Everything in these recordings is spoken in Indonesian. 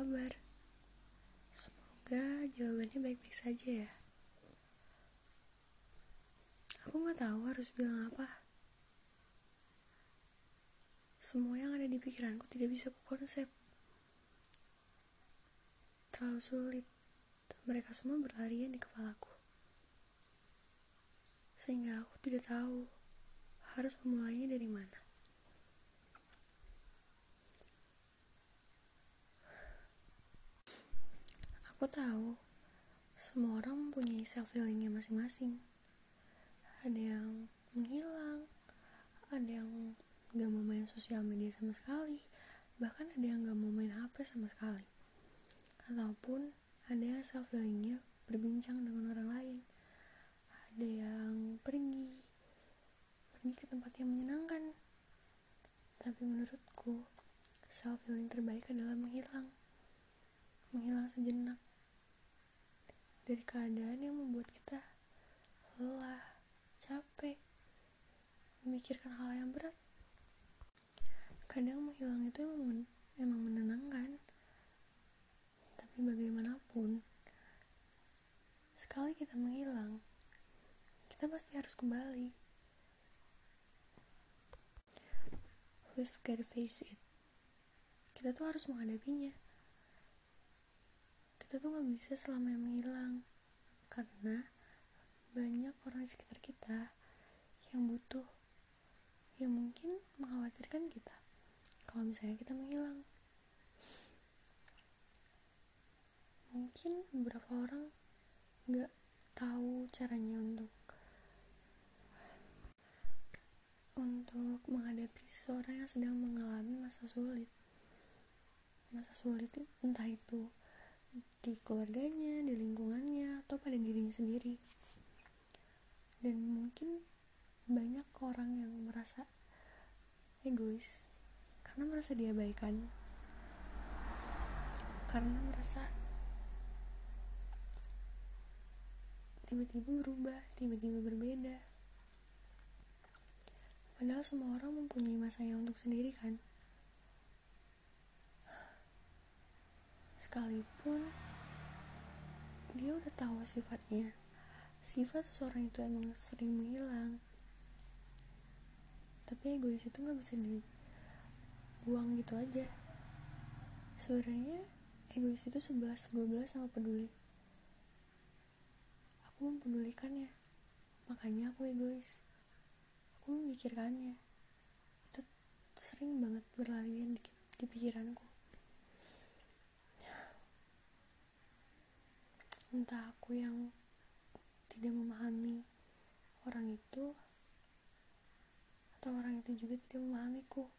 kabar? Semoga jawabannya baik-baik saja ya. Aku nggak tahu harus bilang apa. Semua yang ada di pikiranku tidak bisa ku konsep. Terlalu sulit. Mereka semua berlarian di kepalaku. Sehingga aku tidak tahu harus memulainya dari mana. Aku tahu semua orang mempunyai self healingnya masing-masing. Ada yang menghilang, ada yang gak mau main sosial media sama sekali, bahkan ada yang gak mau main HP sama sekali. Ataupun ada yang self healingnya berbincang dengan orang lain. Ada yang pergi, pergi ke tempat yang menyenangkan. Tapi menurutku, self healing terbaik adalah menghilang. Menghilang sejenak dari keadaan yang membuat kita lelah, capek, memikirkan hal yang berat. Kadang menghilang itu emang, menenangkan, tapi bagaimanapun, sekali kita menghilang, kita pasti harus kembali. We've gotta face it. Kita tuh harus menghadapinya kita tuh nggak bisa selamanya menghilang. Karena banyak orang di sekitar kita yang butuh yang mungkin mengkhawatirkan kita kalau misalnya kita menghilang. Mungkin beberapa orang nggak tahu caranya untuk untuk menghadapi seseorang yang sedang mengalami masa sulit. Masa sulit entah itu di keluarganya, di lingkungannya, atau pada dirinya sendiri. Dan mungkin banyak orang yang merasa egois karena merasa diabaikan, karena merasa tiba-tiba berubah, tiba-tiba berbeda. Padahal semua orang mempunyai masanya untuk sendiri kan. Sekalipun dia udah tahu sifatnya. Sifat seseorang itu emang sering menghilang. Tapi egois itu nggak bisa dibuang gitu aja. Sebenarnya egois itu 11 12 sama peduli. Aku mempedulikannya. Makanya aku egois. Aku memikirkannya. Itu sering banget berlarian di, di pikiranku entah aku yang tidak memahami orang itu atau orang itu juga tidak memahamiku.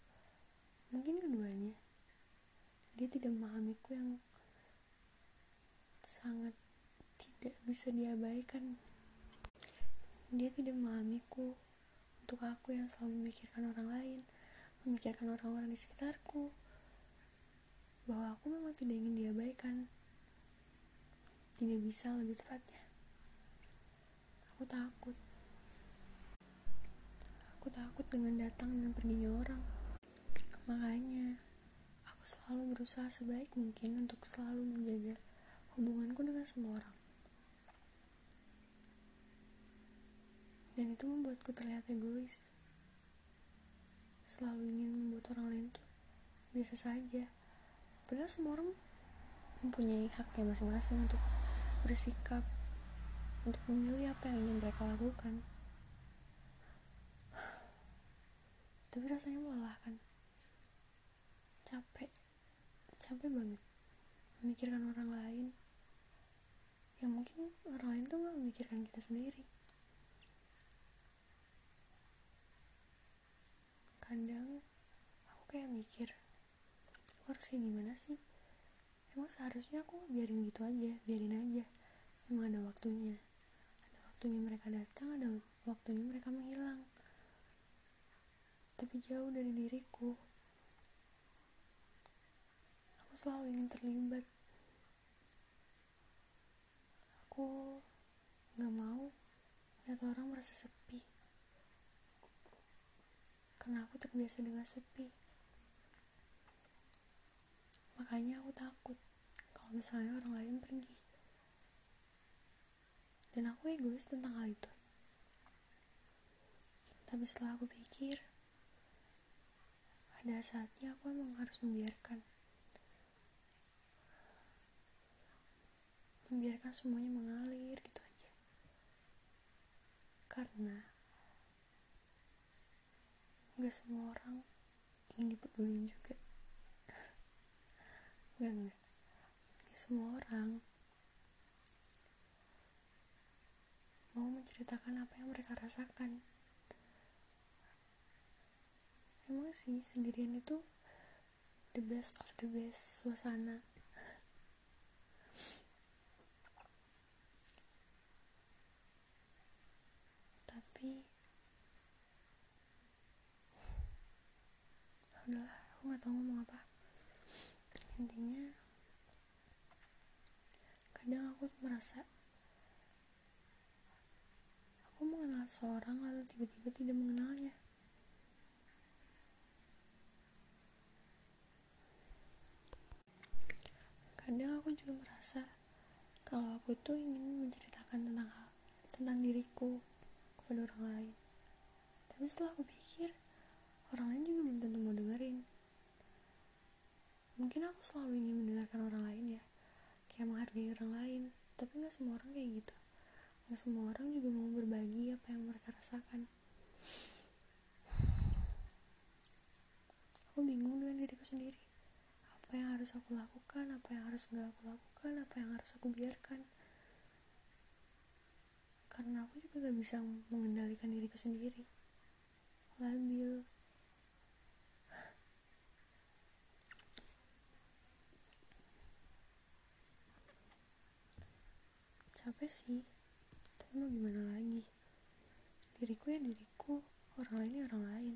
Mungkin keduanya. Dia tidak memahamiku yang sangat tidak bisa diabaikan. Dia tidak memahamiku untuk aku yang selalu memikirkan orang lain memikirkan orang-orang di sekitarku. Bahwa aku memang tidak ingin diabaikan tidak bisa lebih tepatnya. Aku takut. Aku takut dengan datang dan perginya orang. Makanya aku selalu berusaha sebaik mungkin untuk selalu menjaga hubunganku dengan semua orang. Dan itu membuatku terlihat egois. Selalu ingin membuat orang lain tuh biasa saja. Padahal semua orang mempunyai haknya masing-masing untuk bersikap untuk memilih apa yang ingin mereka lakukan. Tapi rasanya melelahkan capek capek banget memikirkan orang lain. Yang mungkin orang lain tuh nggak memikirkan kita sendiri. Kadang aku kayak mikir aku harus kayak gimana sih? Emang seharusnya aku biarin gitu aja biarin aja. Emang ada waktunya. Ada waktunya mereka datang ada waktunya mereka menghilang. Tapi jauh dari diriku. Aku selalu ingin terlibat. Aku gak mau lihat orang merasa sepi. Karena aku terbiasa dengan sepi. Makanya aku takut kalau misalnya orang lain pergi. Dan aku egois tentang hal itu. Tapi setelah aku pikir ada saatnya aku emang harus membiarkan. Membiarkan semuanya mengalir gitu aja. Karena gak semua orang ingin dipedulin juga. Gak gak gak semua orang. Mau menceritakan apa yang mereka rasakan. Emang sih sendirian itu the best of the best suasana. Tapi udahlah aku nggak tahu ngomong apa. Intinya kadang aku merasa aku mengenal seorang lalu tiba-tiba tidak mengenalnya. Kadang aku juga merasa kalau aku tuh ingin menceritakan tentang hal tentang diriku kepada orang lain. Tapi setelah aku pikir orang lain juga belum tentu mau dengerin. Mungkin aku selalu ingin mendengarkan orang lain ya kayak menghargai orang lain tapi nggak semua orang kayak gitu Gak semua orang juga mau berbagi apa yang mereka rasakan. Aku bingung dengan diriku sendiri. Apa yang harus aku lakukan, apa yang harus gak aku lakukan, apa yang harus aku biarkan. Karena aku juga gak bisa mengendalikan diriku sendiri. Labil. Capek sih. Mau gimana lagi? Diriku ya diriku. Orang lain ya orang lain